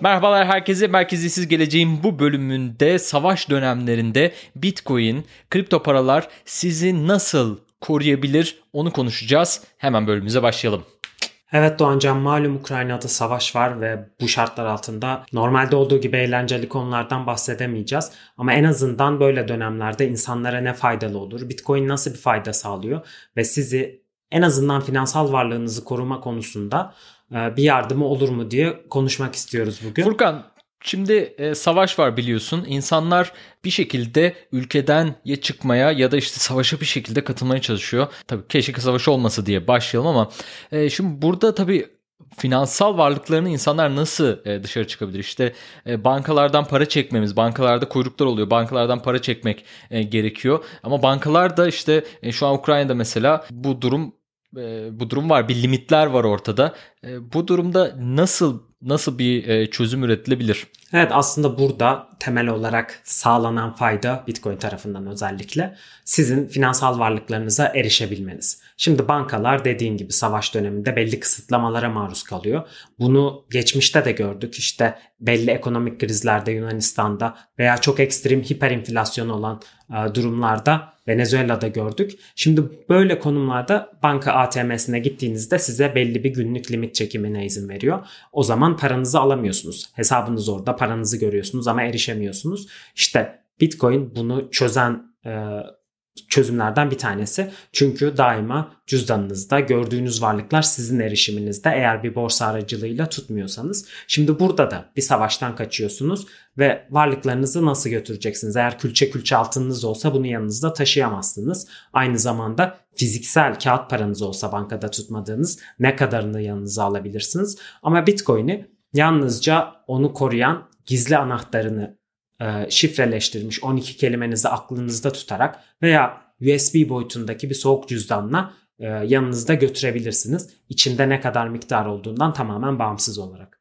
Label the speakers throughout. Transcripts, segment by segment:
Speaker 1: Merhabalar herkese. Merkeziyetsiz Geleceğin bu bölümünde savaş dönemlerinde Bitcoin, kripto paralar sizi nasıl koruyabilir onu konuşacağız. Hemen bölümümüze başlayalım.
Speaker 2: Evet Doğancan malum Ukrayna'da savaş var ve bu şartlar altında normalde olduğu gibi eğlenceli konulardan bahsedemeyeceğiz. Ama en azından böyle dönemlerde insanlara ne faydalı olur? Bitcoin nasıl bir fayda sağlıyor? Ve sizi en azından finansal varlığınızı koruma konusunda bir yardımı olur mu diye konuşmak istiyoruz bugün.
Speaker 1: Furkan Şimdi e, savaş var biliyorsun. İnsanlar bir şekilde ülkeden ya çıkmaya ya da işte savaşa bir şekilde katılmaya çalışıyor. Tabii keşke savaş olmasa diye başlayalım ama e, şimdi burada tabii finansal varlıklarını insanlar nasıl e, dışarı çıkabilir? İşte e, bankalardan para çekmemiz, bankalarda kuyruklar oluyor. Bankalardan para çekmek e, gerekiyor. Ama bankalar da işte e, şu an Ukrayna'da mesela bu durum bu durum var. Bir limitler var ortada. Bu durumda nasıl nasıl bir çözüm üretilebilir?
Speaker 2: Evet aslında burada temel olarak sağlanan fayda Bitcoin tarafından özellikle sizin finansal varlıklarınıza erişebilmeniz. Şimdi bankalar dediğin gibi savaş döneminde belli kısıtlamalara maruz kalıyor. Bunu geçmişte de gördük. İşte belli ekonomik krizlerde Yunanistan'da veya çok ekstrem hiperinflasyon olan e, durumlarda Venezuela'da gördük. Şimdi böyle konumlarda banka ATM'sine gittiğinizde size belli bir günlük limit çekimine izin veriyor. O zaman paranızı alamıyorsunuz. Hesabınız orada paranızı görüyorsunuz ama erişemiyorsunuz. İşte Bitcoin bunu çözen e, çözümlerden bir tanesi. Çünkü daima cüzdanınızda gördüğünüz varlıklar sizin erişiminizde eğer bir borsa aracılığıyla tutmuyorsanız. Şimdi burada da bir savaştan kaçıyorsunuz ve varlıklarınızı nasıl götüreceksiniz? Eğer külçe külçe altınınız olsa bunu yanınızda taşıyamazsınız. Aynı zamanda fiziksel kağıt paranız olsa bankada tutmadığınız ne kadarını yanınıza alabilirsiniz. Ama Bitcoin'i yalnızca onu koruyan gizli anahtarını e, şifreleştirilmiş 12 kelimenizi aklınızda tutarak veya USB boyutundaki bir soğuk cüzdanla e, yanınızda götürebilirsiniz. İçinde ne kadar miktar olduğundan tamamen bağımsız olarak.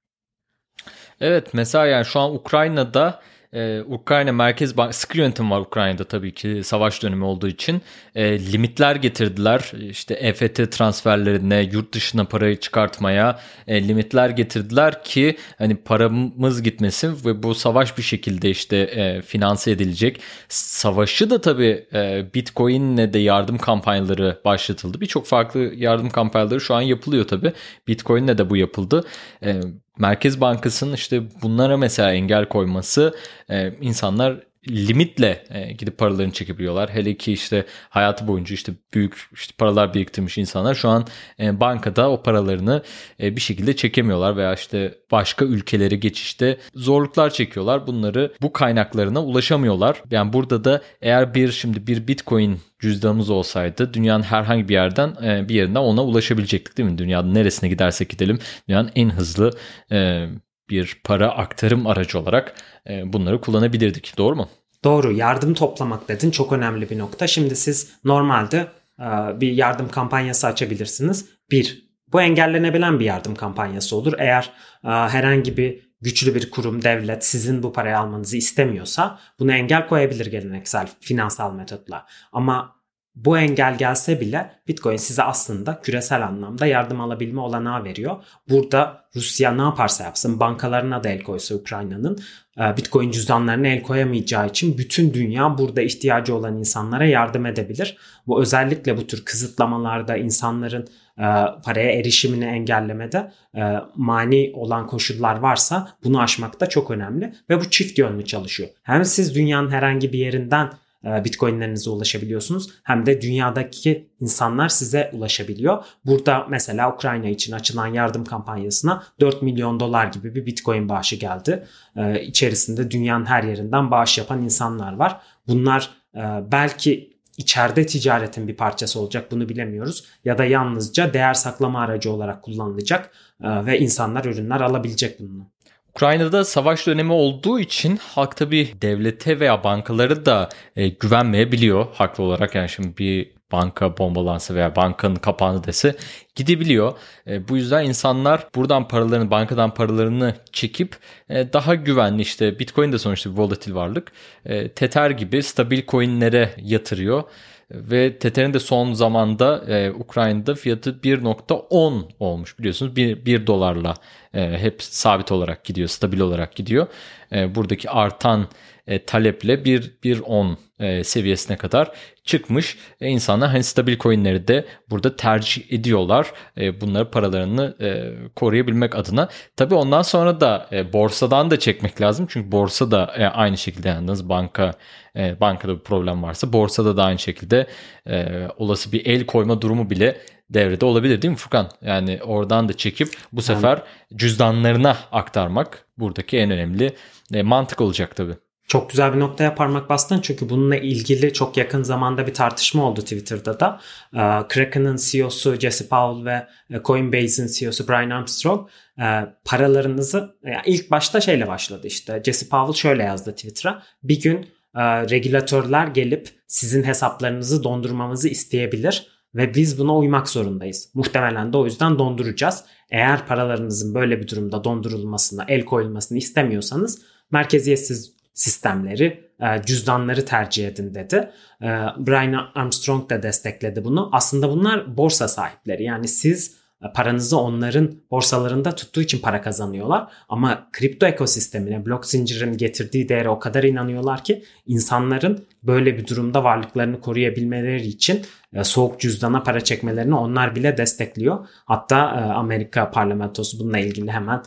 Speaker 1: Evet mesela yani şu an Ukrayna'da ee, Ukrayna Merkez Bank sıkı yönetim var Ukrayna'da tabii ki savaş dönemi olduğu için. E, limitler getirdiler. İşte EFT transferlerine, yurt dışına parayı çıkartmaya e, limitler getirdiler ki hani paramız gitmesin ve bu savaş bir şekilde işte e, finanse edilecek. Savaşı da tabii e, Bitcoin'le de yardım kampanyaları başlatıldı. Birçok farklı yardım kampanyaları şu an yapılıyor tabii. Bitcoin'le de bu yapıldı. E, Merkez Bankası'nın işte bunlara mesela engel koyması e, insanlar limitle e, gidip paralarını çekebiliyorlar. Hele ki işte hayatı boyunca işte büyük işte paralar biriktirmiş insanlar şu an e, bankada o paralarını e, bir şekilde çekemiyorlar veya işte başka ülkelere geçişte zorluklar çekiyorlar. Bunları bu kaynaklarına ulaşamıyorlar. Yani burada da eğer bir şimdi bir Bitcoin cüzdanımız olsaydı dünyanın herhangi bir yerden e, bir yerinden ona ulaşabilecektik değil mi? Dünyanın neresine gidersek gidelim dünyanın en hızlı e, bir para aktarım aracı olarak e, bunları kullanabilirdik. Doğru mu?
Speaker 2: Doğru. Yardım toplamak dedin. Çok önemli bir nokta. Şimdi siz normalde e, bir yardım kampanyası açabilirsiniz. Bir, bu engellenebilen bir yardım kampanyası olur. Eğer e, herhangi bir güçlü bir kurum, devlet sizin bu parayı almanızı istemiyorsa bunu engel koyabilir geleneksel finansal metotla. Ama bu engel gelse bile Bitcoin size aslında küresel anlamda yardım alabilme olanağı veriyor. Burada Rusya ne yaparsa yapsın bankalarına da el koysa Ukrayna'nın e, Bitcoin cüzdanlarına el koyamayacağı için bütün dünya burada ihtiyacı olan insanlara yardım edebilir. Bu özellikle bu tür kısıtlamalarda insanların e, paraya erişimini engellemede e, mani olan koşullar varsa bunu aşmak da çok önemli ve bu çift yönlü çalışıyor. Hem siz dünyanın herhangi bir yerinden Bitcoin'lerinize ulaşabiliyorsunuz. Hem de dünyadaki insanlar size ulaşabiliyor. Burada mesela Ukrayna için açılan yardım kampanyasına 4 milyon dolar gibi bir Bitcoin bağışı geldi. E, içerisinde dünyanın her yerinden bağış yapan insanlar var. Bunlar e, belki içeride ticaretin bir parçası olacak bunu bilemiyoruz. Ya da yalnızca değer saklama aracı olarak kullanılacak ve insanlar ürünler alabilecek bununla.
Speaker 1: Ukrayna'da savaş dönemi olduğu için halk tabi devlete veya bankaları da e, güvenmeyebiliyor haklı olarak. Yani şimdi bir banka bombalansa veya bankanın kapandı dese gidebiliyor. E, bu yüzden insanlar buradan paralarını bankadan paralarını çekip e, daha güvenli işte Bitcoin de sonuçta bir volatil varlık. E, Tether gibi stabil coinlere yatırıyor. Ve Tether'in de son zamanda e, Ukrayna'da fiyatı 1.10 olmuş biliyorsunuz 1, 1 dolarla e, hep sabit olarak gidiyor stabil olarak gidiyor. E, buradaki artan e, taleple 1.10 e, seviyesine kadar çıkmış. E, insanlar hani stabil coinleri de burada tercih ediyorlar. E, bunları paralarını e, koruyabilmek adına. Tabii ondan sonra da e, borsadan da çekmek lazım. Çünkü borsa da e, aynı şekilde yalnız banka e, bankada bir problem varsa borsada da aynı şekilde e, olası bir el koyma durumu bile devrede olabilir değil mi Furkan? Yani oradan da çekip bu sefer cüzdanlarına aktarmak buradaki en önemli e, mantık olacak tabii.
Speaker 2: Çok güzel bir noktaya parmak bastın çünkü bununla ilgili çok yakın zamanda bir tartışma oldu Twitter'da da. Ee, Kraken'ın CEO'su Jesse Powell ve e, Coinbase'in CEO'su Brian Armstrong e, paralarınızı yani ilk başta şeyle başladı işte. Jesse Powell şöyle yazdı Twitter'a. Bir gün e, regülatörler gelip sizin hesaplarınızı dondurmamızı isteyebilir ve biz buna uymak zorundayız. Muhtemelen de o yüzden donduracağız. Eğer paralarınızın böyle bir durumda dondurulmasına, el koyulmasını istemiyorsanız merkeziyetsiz sistemleri, e, cüzdanları tercih edin dedi. E, Brian Armstrong da destekledi bunu. Aslında bunlar borsa sahipleri. Yani siz e, paranızı onların borsalarında tuttuğu için para kazanıyorlar. Ama kripto ekosistemine, blok zincirin getirdiği değere o kadar inanıyorlar ki insanların böyle bir durumda varlıklarını koruyabilmeleri için soğuk cüzdana para çekmelerini onlar bile destekliyor. Hatta Amerika parlamentosu bununla ilgili hemen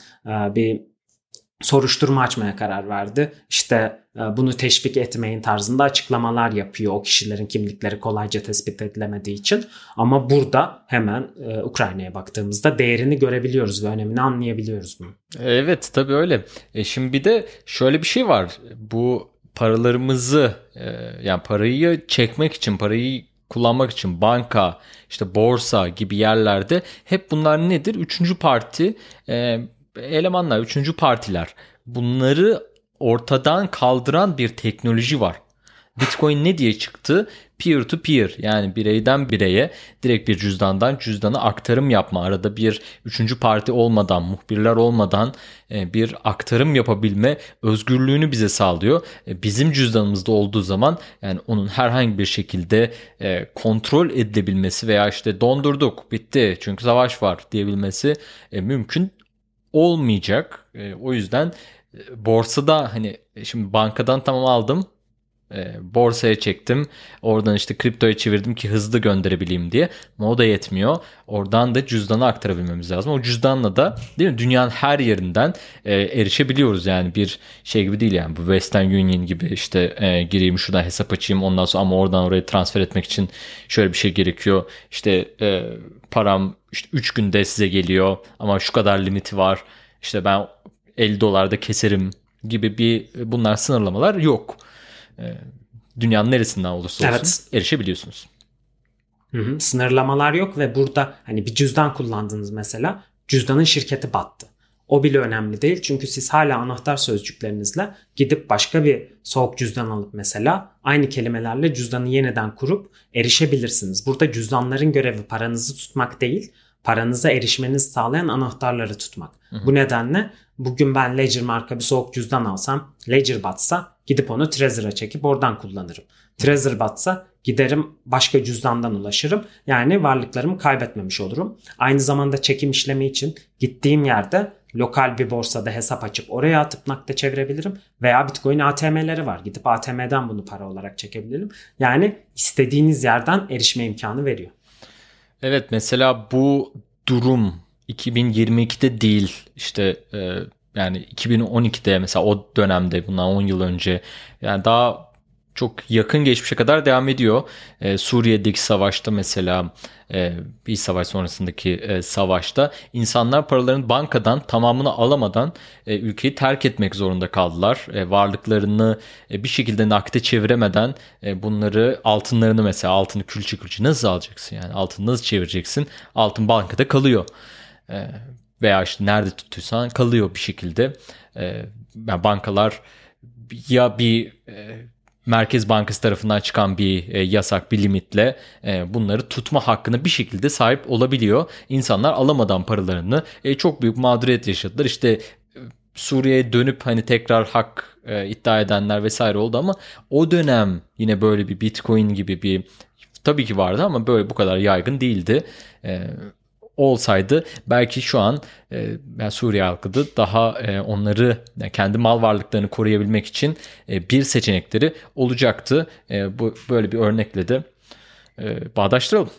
Speaker 2: bir soruşturma açmaya karar verdi. İşte e, bunu teşvik etmeyin tarzında açıklamalar yapıyor o kişilerin kimlikleri kolayca tespit edilemediği için. Ama burada hemen e, Ukrayna'ya baktığımızda değerini görebiliyoruz ve önemini anlayabiliyoruz bunu.
Speaker 1: Evet tabii öyle. E şimdi bir de şöyle bir şey var. Bu paralarımızı e, yani parayı çekmek için parayı kullanmak için banka işte borsa gibi yerlerde hep bunlar nedir? Üçüncü parti elemanlar, üçüncü partiler bunları ortadan kaldıran bir teknoloji var. Bitcoin ne diye çıktı? Peer to peer yani bireyden bireye direkt bir cüzdandan cüzdana aktarım yapma. Arada bir üçüncü parti olmadan, muhbirler olmadan e, bir aktarım yapabilme özgürlüğünü bize sağlıyor. E, bizim cüzdanımızda olduğu zaman yani onun herhangi bir şekilde e, kontrol edilebilmesi veya işte dondurduk bitti çünkü savaş var diyebilmesi mümkün olmayacak. E, o yüzden e, borsada hani e, şimdi bankadan tamam aldım. E, borsaya çektim. Oradan işte kriptoya çevirdim ki hızlı gönderebileyim diye. Ama o da yetmiyor. Oradan da cüzdana aktarabilmemiz lazım. O cüzdanla da değil mi dünyanın her yerinden e, erişebiliyoruz yani bir şey gibi değil yani bu Western Union gibi işte e, gireyim şuradan hesap açayım ondan sonra ama oradan oraya transfer etmek için şöyle bir şey gerekiyor. İşte e, param işte 3 günde size geliyor ama şu kadar limiti var. İşte ben 50 dolarda keserim gibi bir bunlar sınırlamalar yok. Ee, dünyanın neresinden olursa olsun evet. erişebiliyorsunuz.
Speaker 2: Hı hı, sınırlamalar yok ve burada hani bir cüzdan kullandınız mesela cüzdanın şirketi battı. O bile önemli değil çünkü siz hala anahtar sözcüklerinizle gidip başka bir soğuk cüzdan alıp mesela aynı kelimelerle cüzdanı yeniden kurup erişebilirsiniz. Burada cüzdanların görevi paranızı tutmak değil, paranıza erişmenizi sağlayan anahtarları tutmak. Hı hı. Bu nedenle bugün ben Ledger marka bir soğuk cüzdan alsam, Ledger batsa gidip onu Trezor'a çekip oradan kullanırım. Trezor batsa giderim başka cüzdandan ulaşırım. Yani varlıklarımı kaybetmemiş olurum. Aynı zamanda çekim işlemi için gittiğim yerde lokal bir borsada hesap açıp oraya atıp nakde çevirebilirim. Veya Bitcoin ATM'leri var. Gidip ATM'den bunu para olarak çekebilirim. Yani istediğiniz yerden erişme imkanı veriyor.
Speaker 1: Evet mesela bu durum 2022'de değil. İşte e, yani 2012'de mesela o dönemde bundan 10 yıl önce. Yani daha çok yakın geçmişe kadar devam ediyor. Ee, Suriye'deki savaşta mesela e, bir savaş sonrasındaki e, savaşta insanlar paralarını bankadan tamamını alamadan e, ülkeyi terk etmek zorunda kaldılar. E, varlıklarını e, bir şekilde nakde çeviremeden e, bunları altınlarını mesela altını külçe külçe nasıl alacaksın yani altını nasıl çevireceksin? Altın bankada kalıyor. E, veya işte nerede tutuyorsan kalıyor bir şekilde. E, yani bankalar ya bir e, Merkez Bankası tarafından çıkan bir e, yasak, bir limitle e, bunları tutma hakkına bir şekilde sahip olabiliyor. İnsanlar alamadan paralarını e, çok büyük mağduriyet yaşadılar. İşte e, Suriye'ye dönüp hani tekrar hak e, iddia edenler vesaire oldu ama o dönem yine böyle bir Bitcoin gibi bir tabii ki vardı ama böyle bu kadar yaygın değildi. E, olsaydı belki şu an e, yani Suriye halkı da daha e, onları yani kendi mal varlıklarını koruyabilmek için e, bir seçenekleri olacaktı. E, bu böyle bir örnekle de e, bağdaştıralım.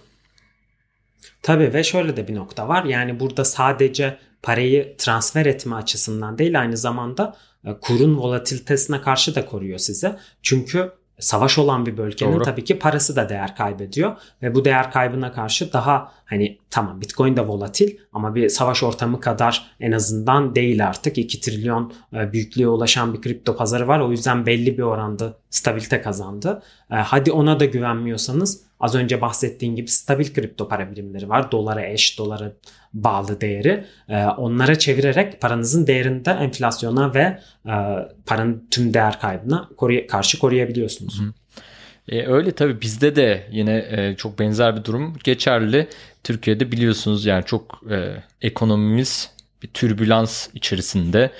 Speaker 2: Tabii ve şöyle de bir nokta var. Yani burada sadece parayı transfer etme açısından değil aynı zamanda e, kurun volatilitesine karşı da koruyor size. Çünkü savaş olan bir bölgenin Doğru. tabii ki parası da değer kaybediyor ve bu değer kaybına karşı daha hani tamam Bitcoin de volatil ama bir savaş ortamı kadar en azından değil artık 2 trilyon e, büyüklüğe ulaşan bir kripto pazarı var. O yüzden belli bir oranda stabilite kazandı. E, hadi ona da güvenmiyorsanız az önce bahsettiğim gibi stabil kripto para birimleri var. Dolara eş, dolara bağlı değeri. E, onlara çevirerek paranızın değerinde enflasyona ve paranın tüm değer kaybına karşı koruyabiliyorsunuz. Hı.
Speaker 1: E, öyle tabii bizde de yine e, çok benzer bir durum geçerli. Türkiye'de biliyorsunuz yani çok e, ekonomimiz bir türbülans içerisinde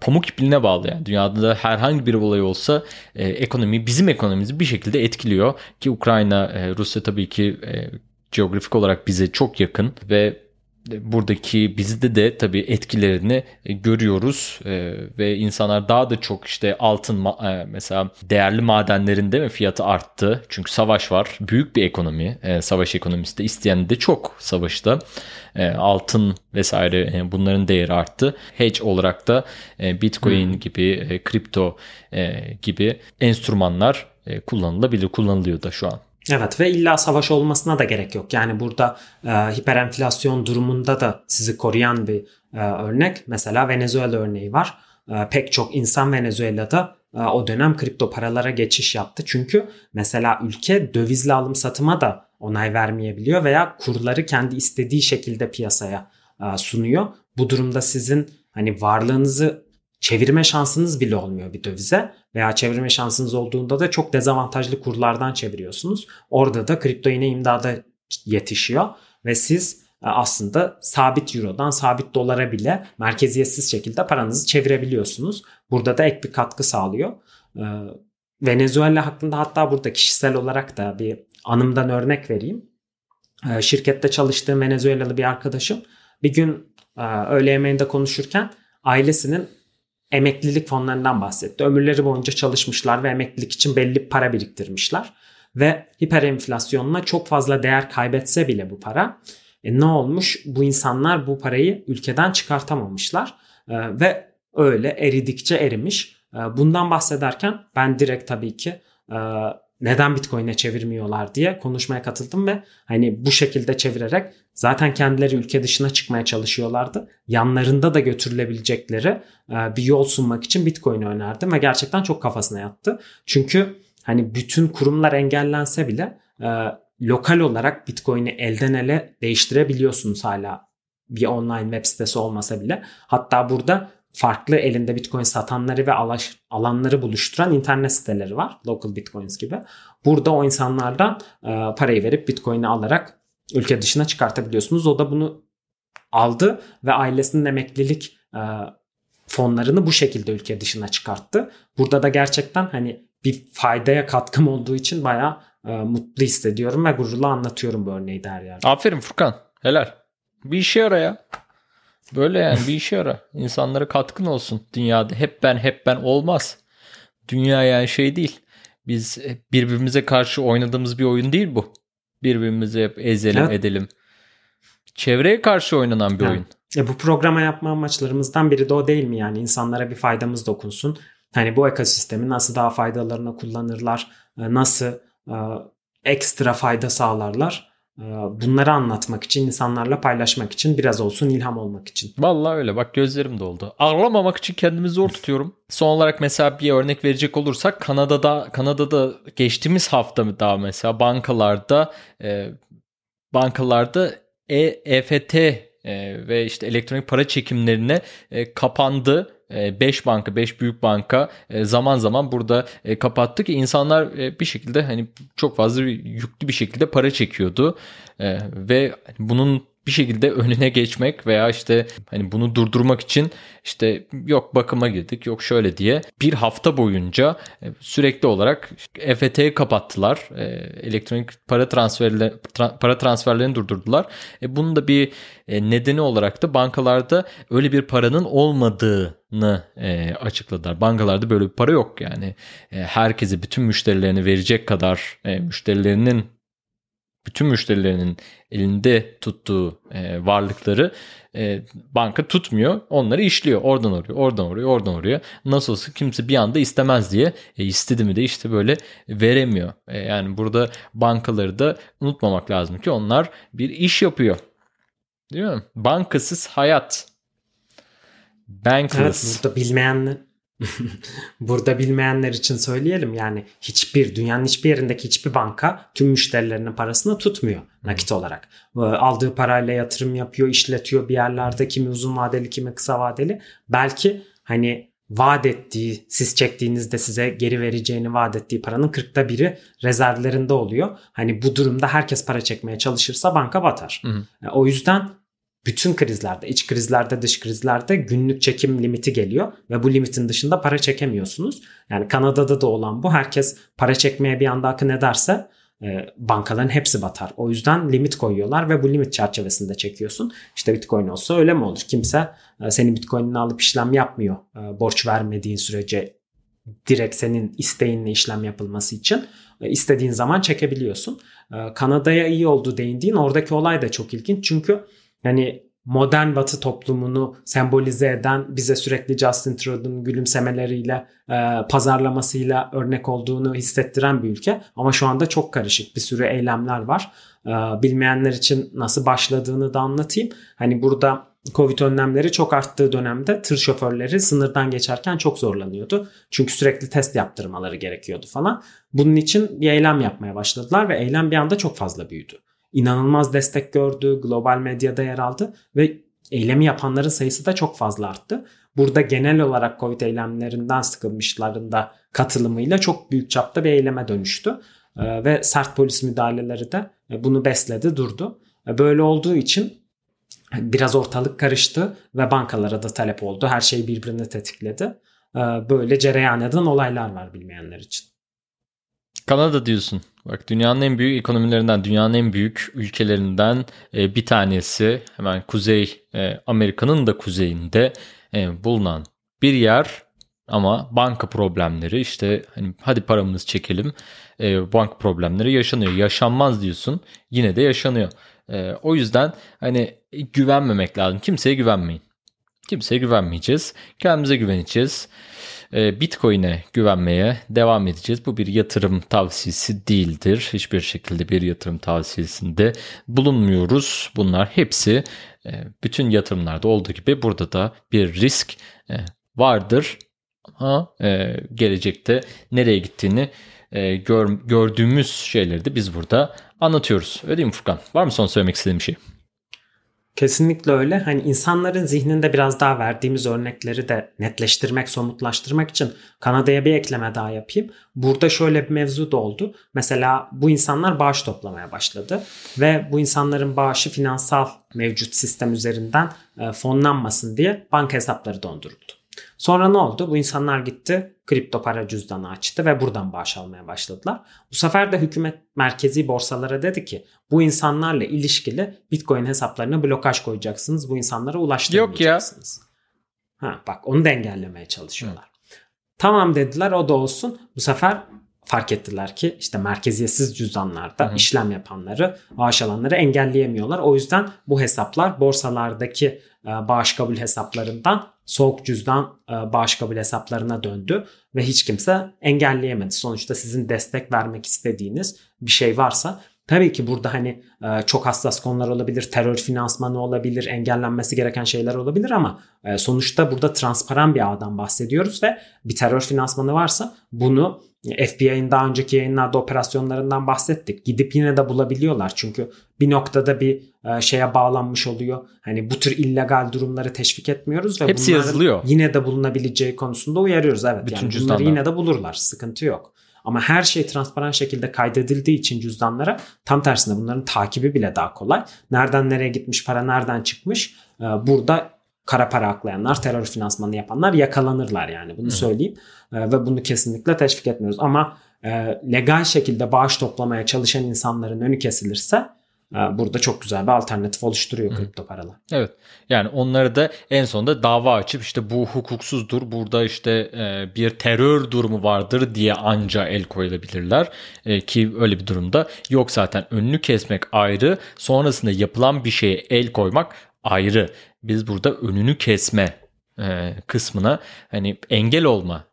Speaker 1: pamuk ipliğine bağlı yani. Dünyada da herhangi bir olay olsa e, ekonomi bizim ekonomimizi bir şekilde etkiliyor. Ki Ukrayna e, Rusya tabii ki e, coğrafik olarak bize çok yakın ve buradaki bizde de tabii etkilerini e, görüyoruz. Ee, ve insanlar daha da çok işte altın e, mesela değerli madenlerinde mi fiyatı arttı? Çünkü savaş var. Büyük bir ekonomi. E, savaş ekonomisi de isteyen de çok savaşta. E, altın vesaire e, bunların değeri arttı. Hedge olarak da e, bitcoin hmm. gibi e, kripto e, gibi enstrümanlar e, kullanılabilir kullanılıyor da şu an.
Speaker 2: Evet ve illa savaş olmasına da gerek yok. Yani burada e, hiperenflasyon durumunda da sizi koruyan bir e, örnek. Mesela Venezuela örneği var. E, pek çok insan Venezuela'da e, o dönem kripto paralara geçiş yaptı. Çünkü mesela ülke dövizli alım satıma da onay vermeyebiliyor veya kurları kendi istediği şekilde piyasaya e, sunuyor. Bu durumda sizin hani varlığınızı çevirme şansınız bile olmuyor bir dövize veya çevirme şansınız olduğunda da çok dezavantajlı kurlardan çeviriyorsunuz. Orada da kripto yine imdada yetişiyor ve siz e, aslında sabit eurodan sabit dolara bile merkeziyetsiz şekilde paranızı çevirebiliyorsunuz. Burada da ek bir katkı sağlıyor. E, Venezuela hakkında hatta burada kişisel olarak da bir anımdan örnek vereyim. E, şirkette çalıştığım Venezuelalı bir arkadaşım bir gün öğle yemeğinde konuşurken ailesinin emeklilik fonlarından bahsetti. Ömürleri boyunca çalışmışlar ve emeklilik için belli para biriktirmişler. Ve hiperenflasyonla çok fazla değer kaybetse bile bu para e, ne olmuş? Bu insanlar bu parayı ülkeden çıkartamamışlar e, ve öyle eridikçe erimiş. E, bundan bahsederken ben direkt tabii ki e, neden Bitcoin'e çevirmiyorlar diye konuşmaya katıldım ve hani bu şekilde çevirerek zaten kendileri ülke dışına çıkmaya çalışıyorlardı. Yanlarında da götürülebilecekleri e, bir yol sunmak için Bitcoin'i önerdim ve gerçekten çok kafasına yattı. Çünkü hani bütün kurumlar engellense bile e, lokal olarak Bitcoin'i elden ele değiştirebiliyorsunuz hala bir online web sitesi olmasa bile. Hatta burada farklı elinde Bitcoin satanları ve alanları buluşturan internet siteleri var. Local Bitcoins gibi. Burada o insanlardan e, parayı verip Bitcoin'i alarak ülke dışına çıkartabiliyorsunuz. O da bunu aldı ve ailesinin emeklilik e, fonlarını bu şekilde ülke dışına çıkarttı. Burada da gerçekten hani bir faydaya katkım olduğu için bayağı e, mutlu hissediyorum ve gururla anlatıyorum bu örneği de her yerde.
Speaker 1: Aferin Furkan. Helal. Bir işe yara ya. Böyle yani bir işe yara. İnsanlara katkın olsun. Dünyada hep ben hep ben olmaz. Dünya yani şey değil. Biz birbirimize karşı oynadığımız bir oyun değil bu. Birbirimizi hep ezelim evet. edelim. Çevreye karşı oynanan bir evet. oyun.
Speaker 2: E bu programa yapma amaçlarımızdan biri de o değil mi yani insanlara bir faydamız dokunsun. Hani bu ekosistemi nasıl daha faydalarına kullanırlar, e, nasıl e, ekstra fayda sağlarlar bunları anlatmak için, insanlarla paylaşmak için, biraz olsun ilham olmak için.
Speaker 1: Vallahi öyle. Bak gözlerim doldu. Ağlamamak için kendimi zor tutuyorum. Son olarak mesela bir örnek verecek olursak Kanada'da Kanada'da geçtiğimiz hafta daha mesela bankalarda e, bankalarda e, EFT e, ve işte elektronik para çekimlerine e, kapandı 5 e, banka, 5 büyük banka e, zaman zaman burada e, kapattı ki insanlar bir şekilde hani çok fazla yüklü bir şekilde para çekiyordu. Ve bunun bir şekilde önüne geçmek veya işte hani bunu durdurmak için işte yok bakıma girdik yok şöyle diye bir hafta boyunca e, sürekli olarak EFT'yi kapattılar. E, elektronik para transferleri para transferlerini durdurdular. E, bunun da bir nedeni olarak da bankalarda öyle bir paranın olmadığını açıkladılar. Bankalarda böyle bir para yok yani. herkese bütün müşterilerini verecek kadar müşterilerinin bütün müşterilerinin elinde tuttuğu e, varlıkları e, banka tutmuyor. Onları işliyor. Oradan oraya, oradan oraya, oradan oraya. Nasıl olsa kimse bir anda istemez diye. E, istedi mi de işte böyle veremiyor. E, yani burada bankaları da unutmamak lazım ki onlar bir iş yapıyor. Değil mi? Bankasız hayat.
Speaker 2: Bankless. Evet, burada bilmeyenler Burada bilmeyenler için söyleyelim yani hiçbir dünyanın hiçbir yerindeki hiçbir banka tüm müşterilerinin parasını tutmuyor nakit olarak. Aldığı parayla yatırım yapıyor, işletiyor bir yerlerde kimi uzun vadeli kimi kısa vadeli. Belki hani vaat ettiği, siz çektiğinizde size geri vereceğini vaat ettiği paranın 40'ta biri rezervlerinde oluyor. Hani bu durumda herkes para çekmeye çalışırsa banka batar. Hı hı. O yüzden bütün krizlerde, iç krizlerde, dış krizlerde günlük çekim limiti geliyor ve bu limitin dışında para çekemiyorsunuz. Yani Kanada'da da olan bu. Herkes para çekmeye bir anda akın ederse e, bankaların hepsi batar. O yüzden limit koyuyorlar ve bu limit çerçevesinde çekiyorsun. İşte Bitcoin olsa öyle mi olur? Kimse e, senin Bitcoin'ini alıp işlem yapmıyor. E, borç vermediğin sürece direkt senin isteğinle işlem yapılması için istediğin zaman çekebiliyorsun. Kanada'ya iyi oldu değindiğin oradaki olay da çok ilginç. Çünkü yani modern batı toplumunu sembolize eden bize sürekli Justin Trudeau'nun gülümsemeleriyle e, pazarlamasıyla örnek olduğunu hissettiren bir ülke. Ama şu anda çok karışık bir sürü eylemler var. E, bilmeyenler için nasıl başladığını da anlatayım. Hani burada Covid önlemleri çok arttığı dönemde tır şoförleri sınırdan geçerken çok zorlanıyordu. Çünkü sürekli test yaptırmaları gerekiyordu falan. Bunun için bir eylem yapmaya başladılar ve eylem bir anda çok fazla büyüdü inanılmaz destek gördü, global medyada yer aldı ve eylemi yapanların sayısı da çok fazla arttı. Burada genel olarak Covid eylemlerinden sıkılmışların da katılımıyla çok büyük çapta bir eyleme dönüştü. Ee, ve sert polis müdahaleleri de e, bunu besledi, durdu. E, böyle olduğu için biraz ortalık karıştı ve bankalara da talep oldu. Her şey birbirini tetikledi. Ee, böyle cereyan eden olaylar var bilmeyenler için.
Speaker 1: Kanada diyorsun. Bak dünyanın en büyük ekonomilerinden, dünyanın en büyük ülkelerinden e, bir tanesi. Hemen Kuzey e, Amerika'nın da kuzeyinde e, bulunan bir yer ama banka problemleri işte hani hadi paramızı çekelim e, bank problemleri yaşanıyor. Yaşanmaz diyorsun yine de yaşanıyor. O yüzden hani güvenmemek lazım. Kimseye güvenmeyin. Kimseye güvenmeyeceğiz. Kendimize güveneceğiz. Ee, Bitcoin'e güvenmeye devam edeceğiz. Bu bir yatırım tavsiyesi değildir. Hiçbir şekilde bir yatırım tavsiyesinde bulunmuyoruz. Bunlar hepsi e, bütün yatırımlarda olduğu gibi burada da bir risk e, vardır. Ama e, gelecekte nereye gittiğini gördüğümüz şeyleri de biz burada anlatıyoruz. Öyle değil mi Furkan? Var mı son söylemek istediğim bir şey?
Speaker 2: Kesinlikle öyle. Hani insanların zihninde biraz daha verdiğimiz örnekleri de netleştirmek, somutlaştırmak için Kanada'ya bir ekleme daha yapayım. Burada şöyle bir mevzu da oldu. Mesela bu insanlar bağış toplamaya başladı ve bu insanların bağışı finansal mevcut sistem üzerinden e, fonlanmasın diye banka hesapları donduruldu. Sonra ne oldu? Bu insanlar gitti kripto para cüzdanı açtı ve buradan bağış almaya başladılar. Bu sefer de hükümet merkezi borsalara dedi ki bu insanlarla ilişkili Bitcoin hesaplarına blokaj koyacaksınız. Bu insanlara ulaştırmayacaksınız. Yok ya. Ha, bak onu da engellemeye çalışıyorlar. Hı. Tamam dediler o da olsun. Bu sefer fark ettiler ki işte merkeziyetsiz cüzdanlarda Hı-hı. işlem yapanları, bağış alanları engelleyemiyorlar. O yüzden bu hesaplar borsalardaki e, bağış kabul hesaplarından soğuk cüzdan e, bağış kabul hesaplarına döndü ve hiç kimse engelleyemedi. Sonuçta sizin destek vermek istediğiniz bir şey varsa Tabii ki burada hani e, çok hassas konular olabilir, terör finansmanı olabilir, engellenmesi gereken şeyler olabilir ama sonuçta burada transparan bir ağdan bahsediyoruz ve bir terör finansmanı varsa bunu FBI'nin daha önceki yayınlarda operasyonlarından bahsettik. Gidip yine de bulabiliyorlar. Çünkü bir noktada bir e, şeye bağlanmış oluyor. Hani bu tür illegal durumları teşvik etmiyoruz ve
Speaker 1: Hepsi yazılıyor.
Speaker 2: Yine de bulunabileceği konusunda uyarıyoruz. Evet Bütün yani bunları yine de bulurlar. Sıkıntı yok. Ama her şey transparan şekilde kaydedildiği için cüzdanlara tam tersine bunların takibi bile daha kolay. Nereden nereye gitmiş para nereden çıkmış e, burada kara para aklayanlar, terör finansmanı yapanlar yakalanırlar yani bunu söyleyeyim. E, ve bunu kesinlikle teşvik etmiyoruz. Ama e, legal şekilde bağış toplamaya çalışan insanların önü kesilirse burada çok güzel bir alternatif oluşturuyor kripto paralar.
Speaker 1: Evet. Yani onları da en sonunda dava açıp işte bu hukuksuzdur. Burada işte e, bir terör durumu vardır diye anca el koyulabilirler. E, ki öyle bir durumda yok zaten. Önünü kesmek ayrı. Sonrasında yapılan bir şeye el koymak ayrı. Biz burada önünü kesme e, kısmına hani engel olma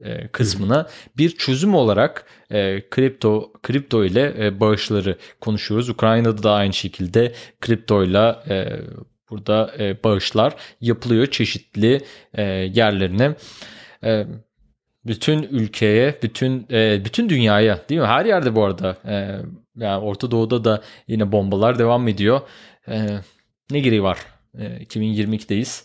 Speaker 1: e, kısmına bir çözüm olarak e, kripto kripto ile e, bağışları konuşuyoruz. Ukrayna'da da aynı şekilde kripto ile e, burada e, bağışlar yapılıyor çeşitli e, yerlerine. E, bütün ülkeye, bütün e, bütün dünyaya değil mi? Her yerde bu arada. E, yani Orta Doğu'da da yine bombalar devam ediyor. E, ne gereği var? E, 2022'deyiz.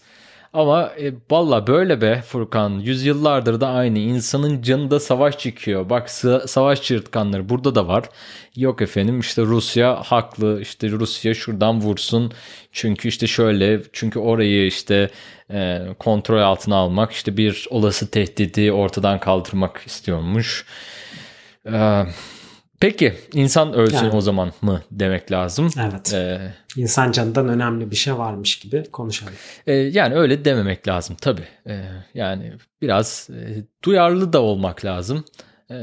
Speaker 1: Ama e, valla böyle be Furkan. Yüzyıllardır da aynı. İnsanın canında savaş çıkıyor. Bak savaş çırtkanları burada da var. Yok efendim işte Rusya haklı. İşte Rusya şuradan vursun. Çünkü işte şöyle. Çünkü orayı işte e, kontrol altına almak. işte bir olası tehdidi ortadan kaldırmak istiyormuş. Eee Peki insan ölsün yani. o zaman mı demek lazım?
Speaker 2: Evet. Ee, insan canından önemli bir şey varmış gibi konuşalım.
Speaker 1: E, yani öyle dememek lazım tabii. E, yani biraz e, duyarlı da olmak lazım. E,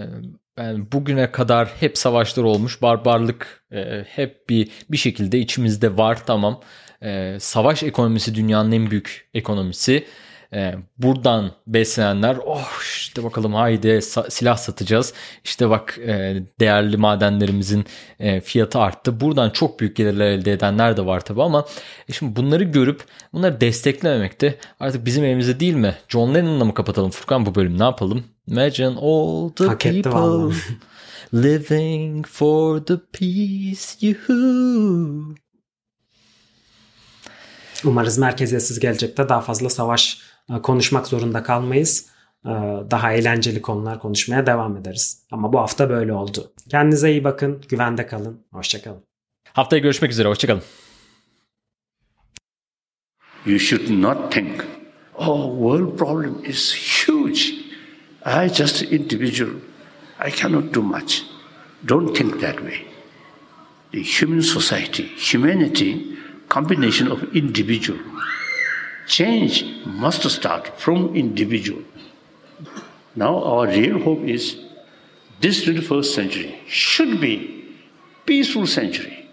Speaker 1: yani bugüne kadar hep savaşlar olmuş, barbarlık e, hep bir bir şekilde içimizde var tamam. E, savaş ekonomisi dünyanın en büyük ekonomisi e, buradan beslenenler oh işte bakalım haydi silah satacağız. İşte bak e, değerli madenlerimizin e, fiyatı arttı. Buradan çok büyük gelirler elde edenler de var tabi ama e, şimdi bunları görüp bunları desteklememek de artık bizim elimizde değil mi? John Lennon'la mı kapatalım Furkan bu bölüm ne yapalım? Imagine all the Hak people living for the peace you
Speaker 2: Umarız merkeziyetsiz gelecekte daha fazla savaş konuşmak zorunda kalmayız. E, daha eğlenceli konular konuşmaya devam ederiz. Ama bu hafta böyle oldu. Kendinize iyi bakın, güvende kalın, hoşçakalın.
Speaker 1: Haftaya görüşmek üzere, hoşçakalın.
Speaker 3: You should not think, oh, world problem is huge. I just individual. I cannot do much. Don't think that way. The human society, humanity, combination of individual change must start from individual. Now our real hope is this 21st century should be peaceful century.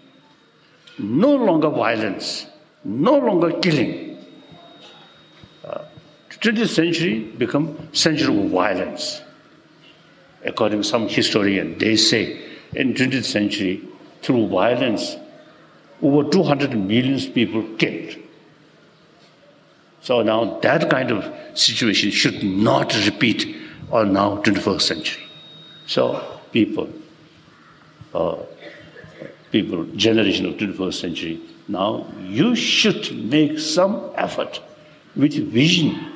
Speaker 3: No longer violence, no longer killing. Uh, 20th century become century of violence. According to some historian, they say in 20th century, through violence, over 200 million people killed. So now that kind of situation should not repeat on now 21st century. So people, uh, people, generation of 21st century, now you should make some effort with vision